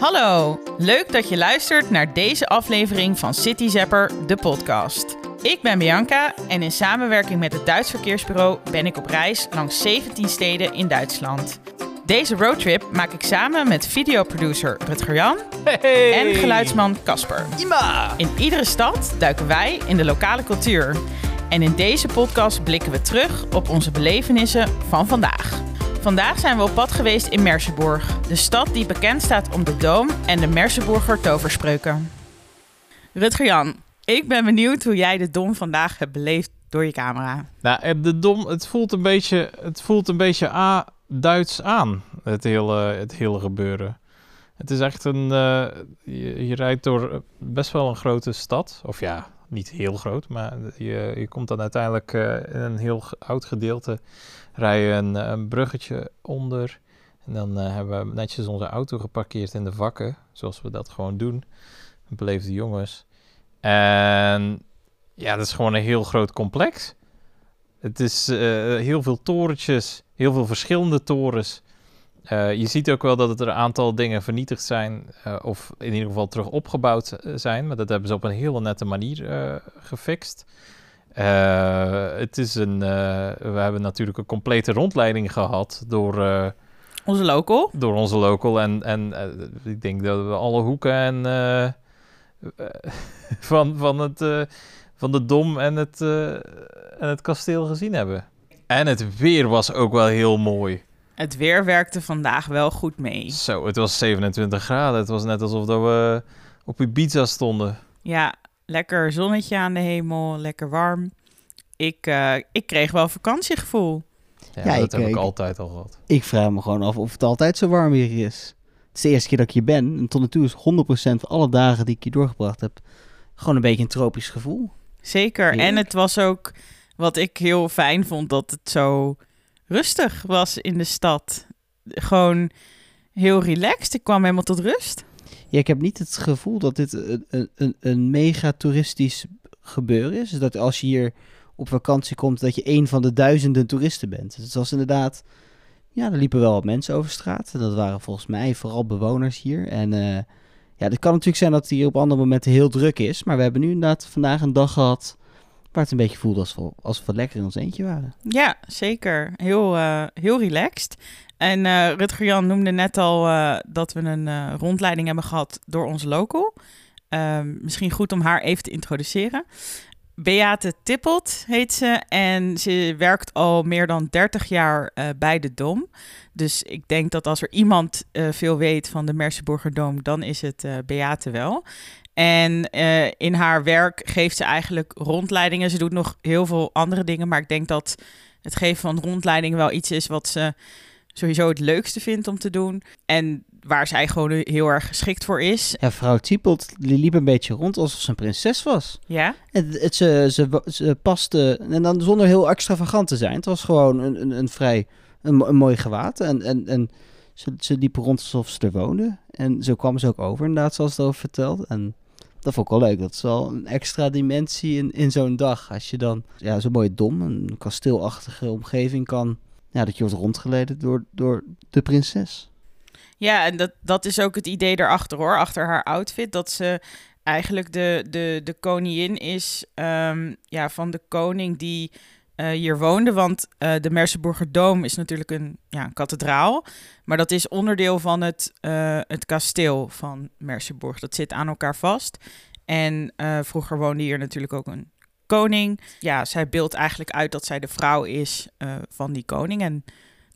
Hallo, leuk dat je luistert naar deze aflevering van City Zapper, de podcast. Ik ben Bianca en in samenwerking met het Duits Verkeersbureau ben ik op reis langs 17 steden in Duitsland. Deze roadtrip maak ik samen met videoproducer Rutger Jan en geluidsman Casper. In iedere stad duiken wij in de lokale cultuur. En in deze podcast blikken we terug op onze belevenissen van vandaag. Vandaag zijn we op pad geweest in Merseburg, de stad die bekend staat om de Doom en de Merseburger toverspreuken. Rutger Jan, ik ben benieuwd hoe jij de Dom vandaag hebt beleefd door je camera. Nou, eh, de dom, het voelt een beetje, het voelt een beetje A, Duits aan, het hele, het hele gebeuren. Het is echt een, eh, je, je rijdt door best wel een grote stad, of ja, niet heel groot, maar je, je komt dan uiteindelijk eh, in een heel oud gedeelte, rij je een, een bruggetje onder. En dan eh, hebben we netjes onze auto geparkeerd in de vakken, zoals we dat gewoon doen. Beleefde jongens. En ja, dat is gewoon een heel groot complex. Het is eh, heel veel torentjes, heel veel verschillende torens. Eh, je ziet ook wel dat het er een aantal dingen vernietigd zijn, eh, of in ieder geval terug opgebouwd eh, zijn. Maar dat hebben ze op een hele nette manier gefixt. Het is een, we hebben natuurlijk een complete rondleiding gehad door, Onze local. door onze local. En, en ik denk dat we alle hoeken en, van, van, het, van de Dom en het, en het kasteel gezien hebben. En het weer was ook wel heel mooi. Het weer werkte vandaag wel goed mee. Zo, het was 27 graden. Het was net alsof dat we op Ibiza stonden. Ja, lekker zonnetje aan de hemel, lekker warm. Ik, eh, ik kreeg wel vakantiegevoel. Ja, Ja, dat ik- heb ik ik- altijd al gehad. Ik vraag me gewoon af of het altijd zo warm hier is. Het is de eerste keer dat ik hier ben. En tot nu toe is 100% van alle dagen die ik hier doorgebracht heb... gewoon een beetje een tropisch gevoel. Zeker. En het was ook wat ik heel fijn vond, dat het zo rustig was in de stad. Gewoon heel relaxed. Ik kwam helemaal tot rust. Ja, ik heb niet het gevoel dat dit een, een, een, mega toeristisch gebeuren is. Dat als je hier op vakantie komt, dat je een van de duizenden toeristen bent. Het was inderdaad... Ja, er liepen wel wat mensen over straat. Dat waren volgens mij vooral bewoners hier. En eh, ja, het kan natuurlijk zijn dat het hier op andere momenten heel druk is. Maar we hebben nu inderdaad vandaag een dag gehad... waar het een beetje voelde alsof we, alsof we lekker in ons eentje waren. Ja, zeker. Heel, eh, heel relaxed. En eh Rutger Jan noemde net al eh, dat we een rondleiding hebben gehad door onze local. Ehm, misschien goed om haar even te introduceren. Beate Tippelt heet ze en ze werkt al meer dan 30 jaar bij de Dom. Dus ik denk dat als er iemand veel weet van de Merseburger Dom, dan is het Beate wel. En eh, in haar werk geeft ze eigenlijk rondleidingen. Ze doet nog heel veel andere dingen, maar ik denk dat het geven van rondleidingen wel iets is wat ze sowieso het leukste vindt om te doen. En waar zij gewoon heel erg geschikt voor is. Ja, vrouw Tiepelt liep een beetje rond alsof ze een prinses was. Ja, Het, het, ze, ze, ze paste, en dan zonder heel extravagant te zijn. Het was gewoon een, een, een vrij, een, een mooi gewaad. En, en, en ze, ze liep rond alsof ze er woonde. En zo kwam ze ook over, inderdaad, zoals het over verteld. En dat vond ik wel leuk. Dat is wel een extra dimensie in, in zo'n dag. Als je dan ja, zo'n mooie dom, een kasteelachtige omgeving kan... Ja, dat je wordt rondgeleid door, door de prinses. ja en dat, dat is ook het idee daarachter hoor, achter haar outfit. Dat ze eigenlijk de, de, de koningin is ehm, ja, van de koning die eh, hier woonde. Want eh, de Merseburger Dom is natuurlijk een, ja, kathedraal. Maar dat is onderdeel van het, eh, het kasteel van Merseburg. Dat zit aan elkaar vast. En vroeger woonde hier natuurlijk ook een koning. Ja, zij beeldt eigenlijk uit dat zij de vrouw is van die koning. En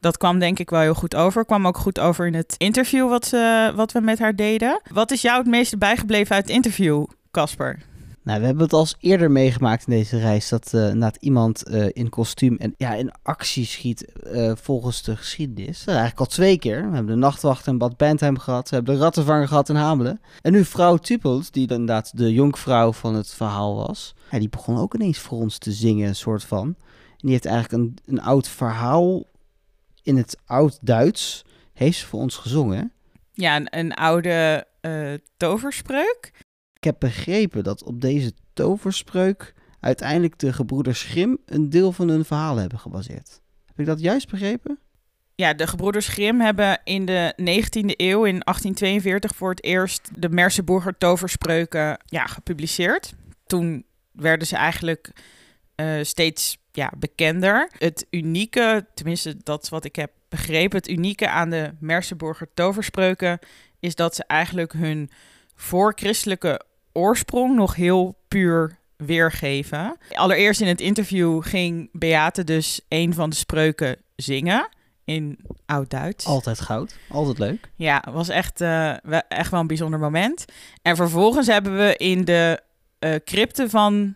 dat kwam denk ik wel heel goed over. Kwam ook goed over in het interview wat, wat we met haar deden. Wat is jou het meeste bijgebleven uit het interview, Casper? Nou, we hebben het als eerder meegemaakt in deze reis dat uh, iemand uh, in kostuum en ja, in actie schiet uh, volgens de geschiedenis. Dat eigenlijk al twee keer. We hebben de nachtwacht in Bad Bentheim gehad, we hebben de rattenvanger gehad in Hamelen. En nu vrouw Tupelt, die inderdaad de jonkvrouw van het verhaal was, ja, die begon ook ineens voor ons te zingen, een soort van. En die heeft eigenlijk een, een oud verhaal in het oud-Duits, heeft ze voor ons gezongen. Ja, een, een oude uh, toverspreuk. Ik heb begrepen dat op deze toverspreuk uiteindelijk de gebroeders Grimm een deel van hun verhaal hebben gebaseerd. Heb ik dat juist begrepen? Ja, de gebroeders Grimm hebben in de 19e eeuw, in 1842, voor het eerst de Merseburger toverspreuken ja, gepubliceerd. Toen werden ze eigenlijk eh, steeds ja, bekender. Het unieke, tenminste dat wat ik heb begrepen, het unieke aan de Merseburger toverspreuken is dat ze eigenlijk hun voorchristelijke oorsprong nog heel puur weergeven. Allereerst in het interview ging Beate dus een van de spreuken zingen in Oud-Duits. Altijd goud. Altijd leuk. Ja, was echt, eh, echt wel een bijzonder moment. En vervolgens hebben we in de eh crypte van,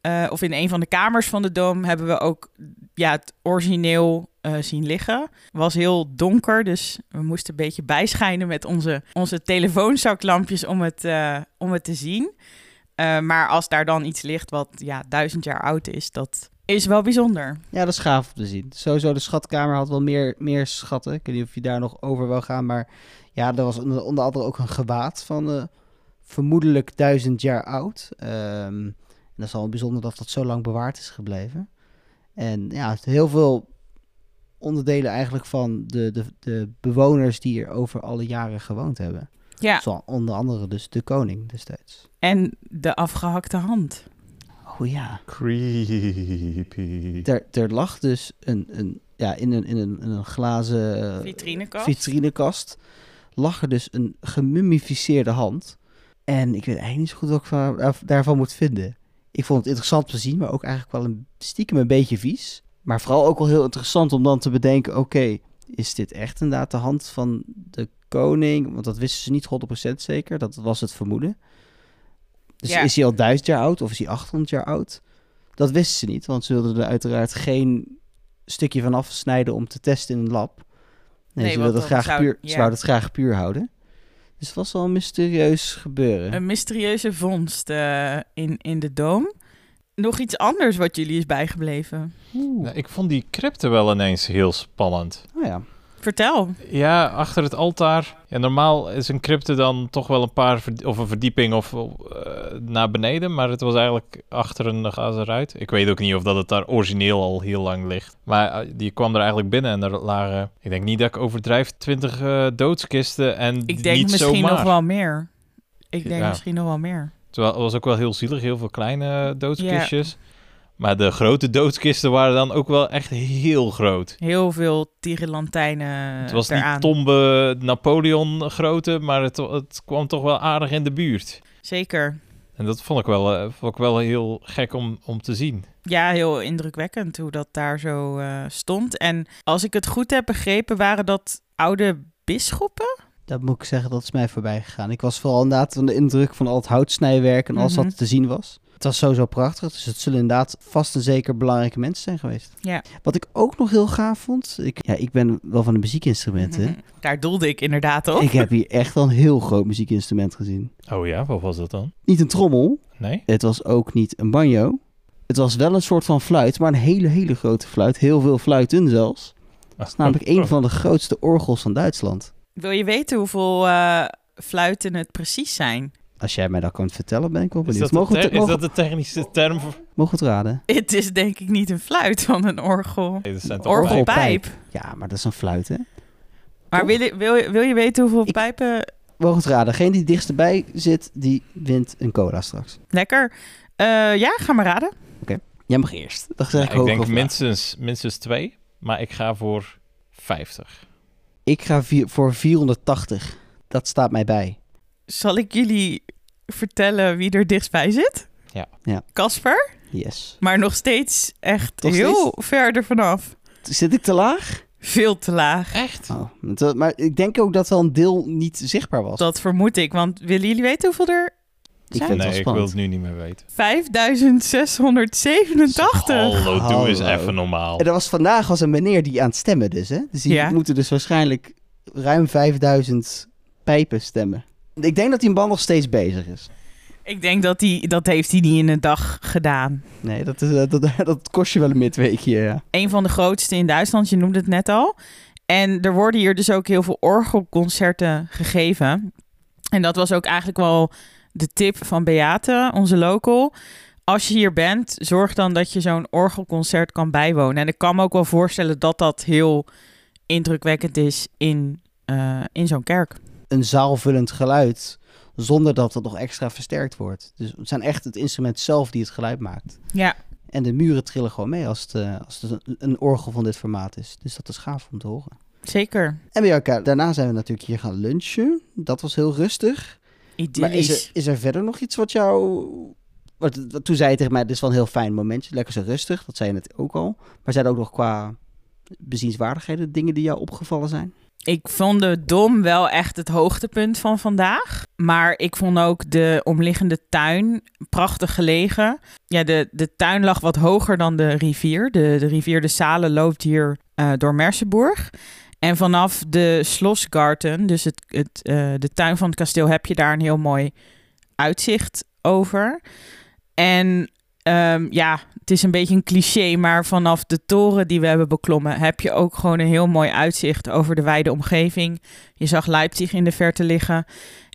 eh, of in een van de kamers van de dom, hebben we ook ja, het origineel eh, zien liggen. Was heel donker, dus we moesten een beetje bijschijnen met onze, onze telefoonzaklampjes om het, eh, om het te zien. Eh, maar als daar dan iets ligt wat ja, duizend jaar oud is, dat is wel bijzonder. Ja, dat is gaaf om te zien. Sowieso, de schatkamer had wel meer, meer schatten. Ik weet niet of je daar nog over wil gaan, maar ja, er was onder andere ook een gewaad van vermoedelijk duizend jaar oud. Ehm, en dat is al bijzonder dat dat zo lang bewaard is gebleven. En ja, heel veel onderdelen eigenlijk van de, de, de bewoners die hier over alle jaren gewoond hebben. Ja, Zo, onder andere dus de koning destijds. en de afgehakte hand. Oh ja. Creepy. Er, er lag dus een, een, ja, in, een, in, een, in een glazen Vitrinekast. vitrinekast lag er dus een gemummificeerde hand. En ik weet eigenlijk niet zo goed wat ik va- daarvan moet vinden. Ik vond het interessant te zien, maar ook eigenlijk wel een stiekem een beetje vies. Maar vooral ook wel heel interessant om dan te bedenken: oké, is dit echt inderdaad de hand van de koning? Want dat wisten ze niet 100% zeker, dat was het vermoeden. Dus Ja. is hij al duizend jaar oud of is hij 800 jaar oud? Dat wisten ze niet, want ze wilden er uiteraard geen stukje van afsnijden om te testen in een lab. Nee, Nee, ze, wilden het graag zou- puur, ja. ze wouden het graag puur houden. Dus het was wel een mysterieus gebeuren. Een mysterieuze vondst eh, in, in de doom. Nog iets anders wat jullie is bijgebleven. Oeh. Nou, ik vond die crypte wel ineens heel spannend. Oh ja. Vertel. Ja, achter het altaar. Ja, normaal is een crypte dan toch wel een paar of een verdieping of eh, naar beneden, maar het was eigenlijk achter een glazen ruit. Ik weet ook niet of dat het daar origineel al heel lang ligt. Maar eh, die kwam er eigenlijk binnen en er lagen, ik denk niet dat ik overdrijf, twintig eh, doodskisten en Ik denk niet misschien zomaar. nog wel meer. Ik denk Ja. misschien nog wel meer. Terwijl het was ook wel heel zielig, heel veel kleine doodskistjes. Maar de grote doodskisten waren dan ook wel echt heel groot. Heel veel tierenlantijnen het was eraan. niet Tombe Napoleon grootte, maar het, het kwam toch wel aardig in de buurt. Zeker. En dat vond ik wel, eh, vond ik wel heel gek om, om te zien. Ja, heel indrukwekkend hoe dat daar zo eh, stond. En als ik het goed heb begrepen, waren dat oude bisschoppen? Dat moet ik zeggen, dat is mij voorbij gegaan. Ik was vooral inderdaad van de indruk van al het houtsnijwerk en alles Mhm. wat te zien was. Het was sowieso prachtig, dus het zullen inderdaad vast en zeker belangrijke mensen zijn geweest. Ja. Wat ik ook nog heel gaaf vond, ik, ja, ik ben wel van de muziekinstrumenten. Mhm. Daar doelde ik inderdaad op. Ik heb hier echt wel een heel groot muziekinstrument gezien. Oh ja, wat was dat dan? Niet een trommel, Nee? het was ook niet een banjo. Het was wel een soort van fluit, maar een hele, hele grote fluit. Heel veel fluiten zelfs. Het is namelijk een van de grootste orgels van Duitsland. Wil je weten hoeveel eh, fluiten het precies zijn? Als jij mij dat kan vertellen, ben ik wel Is benieuwd. dat, de Mogen, ter- het- is dat de technische term voor... mogen we het raden? Het is denk ik niet een fluit van een orgel. Nee, dat zijn toch Orgelpijp. Ja, maar dat is een fluit, hè? Maar wil je, wil, je- wil je weten hoeveel Ik- pijpen... Mogen we het raden? Degene die dichtst erbij zit, die wint een cola straks. Lekker. Eh, ja, ga maar raden. Jij mag eerst. Dan zeg ik, Ja, ik denk minstens, minstens twee, maar ik ga voor 50. Ik ga vier- voor 480. Dat staat mij bij. Zal ik jullie vertellen wie er dichtstbij zit? Ja. Ja. Casper? Yes. Maar nog steeds echt Nog heel ver ervan af. Zit ik te laag? Veel te laag. Echt? Oh, maar ik denk ook dat wel een deel niet zichtbaar was. Dat vermoed ik. Want willen jullie weten hoeveel er zijn? het Nee, wel ik wil het nu niet meer weten. 5687. Hallo, doe eens even normaal. En er was vandaag was een meneer die aan het stemmen dus, hè? Dus die Ja. moeten dus waarschijnlijk ruim 5000 pijpen stemmen. Ik denk dat die man nog steeds bezig is. Ik denk dat hij dat heeft hij niet in een dag gedaan. Nee, dat, is, eh, dat, dat kost je wel een midweekje, ja. Een van de grootste in Duitsland, je noemde het net al. En er worden hier dus ook heel veel orgelconcerten gegeven. En dat was ook eigenlijk wel de tip van Beate, onze local. Als je hier bent, zorg dan dat je zo'n orgelconcert kan bijwonen. En ik kan me ook wel voorstellen dat dat heel indrukwekkend is in, eh, in zo'n kerk. Een zaalvullend geluid, zonder dat het nog extra versterkt wordt. Dus het zijn echt het instrument zelf die het geluid maakt. Ja, En de muren trillen gewoon mee als het, eh, als het een, een orgel van dit formaat is. Dus dat is gaaf om te horen. zeker. En bij elkaar, daarna zijn we natuurlijk hier gaan lunchen. Dat was heel rustig. Maar is er, is er verder nog iets wat jou... Wat, wat, toen zei je tegen mij, dit is wel een heel fijn momentje. Lekker zo rustig, dat zei je net ook al. Maar zijn er ook nog qua bezienswaardigheden dingen die jou opgevallen zijn? Ik vond de Dom wel echt het hoogtepunt van vandaag. Maar ik vond ook de omliggende tuin prachtig gelegen. Ja, de, de tuin lag wat hoger dan de rivier. De, de rivier de Sale loopt hier eh, door Merseburg. En vanaf de Slosgarten, dus het, het, eh, de tuin van het kasteel, heb je daar een heel mooi uitzicht over. En ehm, ja, het is een beetje een cliché, maar vanaf de toren die we hebben beklommen, heb je ook gewoon een heel mooi uitzicht over de wijde omgeving. Je zag Leipzig in de verte liggen.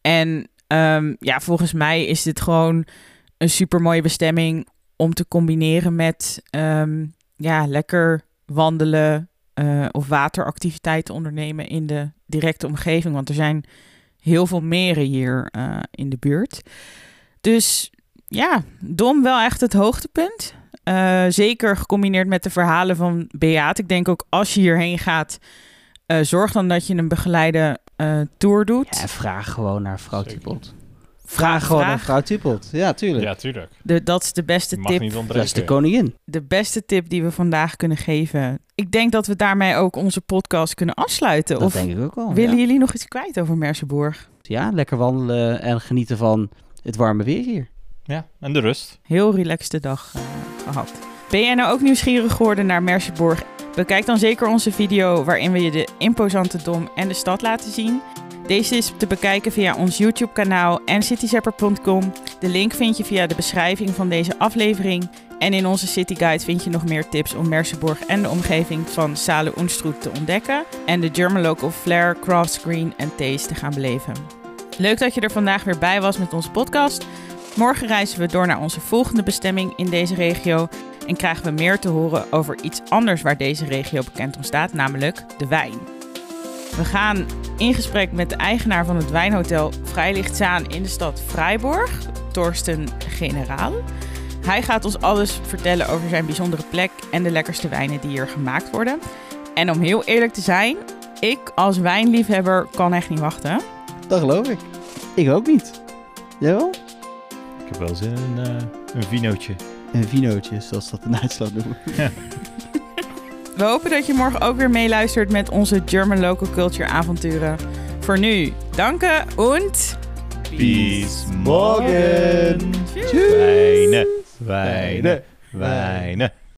En ehm, ja, volgens mij is dit gewoon een super mooie bestemming om te combineren met ehm, ja, lekker wandelen eh, of wateractiviteiten ondernemen in de directe omgeving. Want er zijn heel veel meren hier eh, in de buurt. Dus ja, Dom wel echt het hoogtepunt. Eh, zeker gecombineerd met de verhalen van Beat. Ik denk ook als je hierheen gaat, eh, zorg dan dat je een begeleide eh, tour doet. Ja, vraag gewoon naar vrouw Zeker. Vraag gewoon naar vrouw Tippelt. Ja, tuurlijk. Ja, tuurlijk. De, dat is de beste mag tip. niet Dat is de koningin. De beste tip die we vandaag kunnen geven. Ik denk dat we daarmee ook onze podcast kunnen afsluiten. Dat of denk ik ook wel. willen ja. jullie nog iets kwijt over Merseburg? ja, lekker wandelen en genieten van het warme weer hier. Ja, en de rust. Heel relaxte dag eh, gehad. Ben jij nou ook nieuwsgierig geworden naar Merseburg? Bekijk dan zeker onze video waarin we je de imposante dom en de stad laten zien. Deze is te bekijken via ons YouTube kanaal en cityzapper.com. De link vind je via de beschrijving van deze aflevering. En in onze City Guide vind je nog meer tips om Merseburg en de omgeving van Sale Unstrut te ontdekken. En de German Local Flair, Crafts Green en Taste te gaan beleven. Leuk dat je er vandaag weer bij was met onze podcast. Morgen reizen we door naar onze volgende bestemming in deze regio en krijgen we meer te horen over iets anders waar deze regio bekend om staat, namelijk de wijn. We gaan in gesprek met de eigenaar van het wijnhotel Vrijlichtzaan in de stad Freiburg, Torsten Generaal. Hij gaat ons alles vertellen over zijn bijzondere plek en de lekkerste wijnen die hier gemaakt worden. En om heel eerlijk te zijn, ik als wijnliefhebber kan echt niet wachten. Dat geloof ik. Ik ook niet. Jawel? Ik heb wel zin in eh, een vinootje. Een vinootje, zoals dat in Duitsland noemen. We hopen dat je morgen ook weer meeluistert met onze German Local Culture avonturen. Voor nu, danken und... Bis morgen. Wijnen, wijnen, wijnen.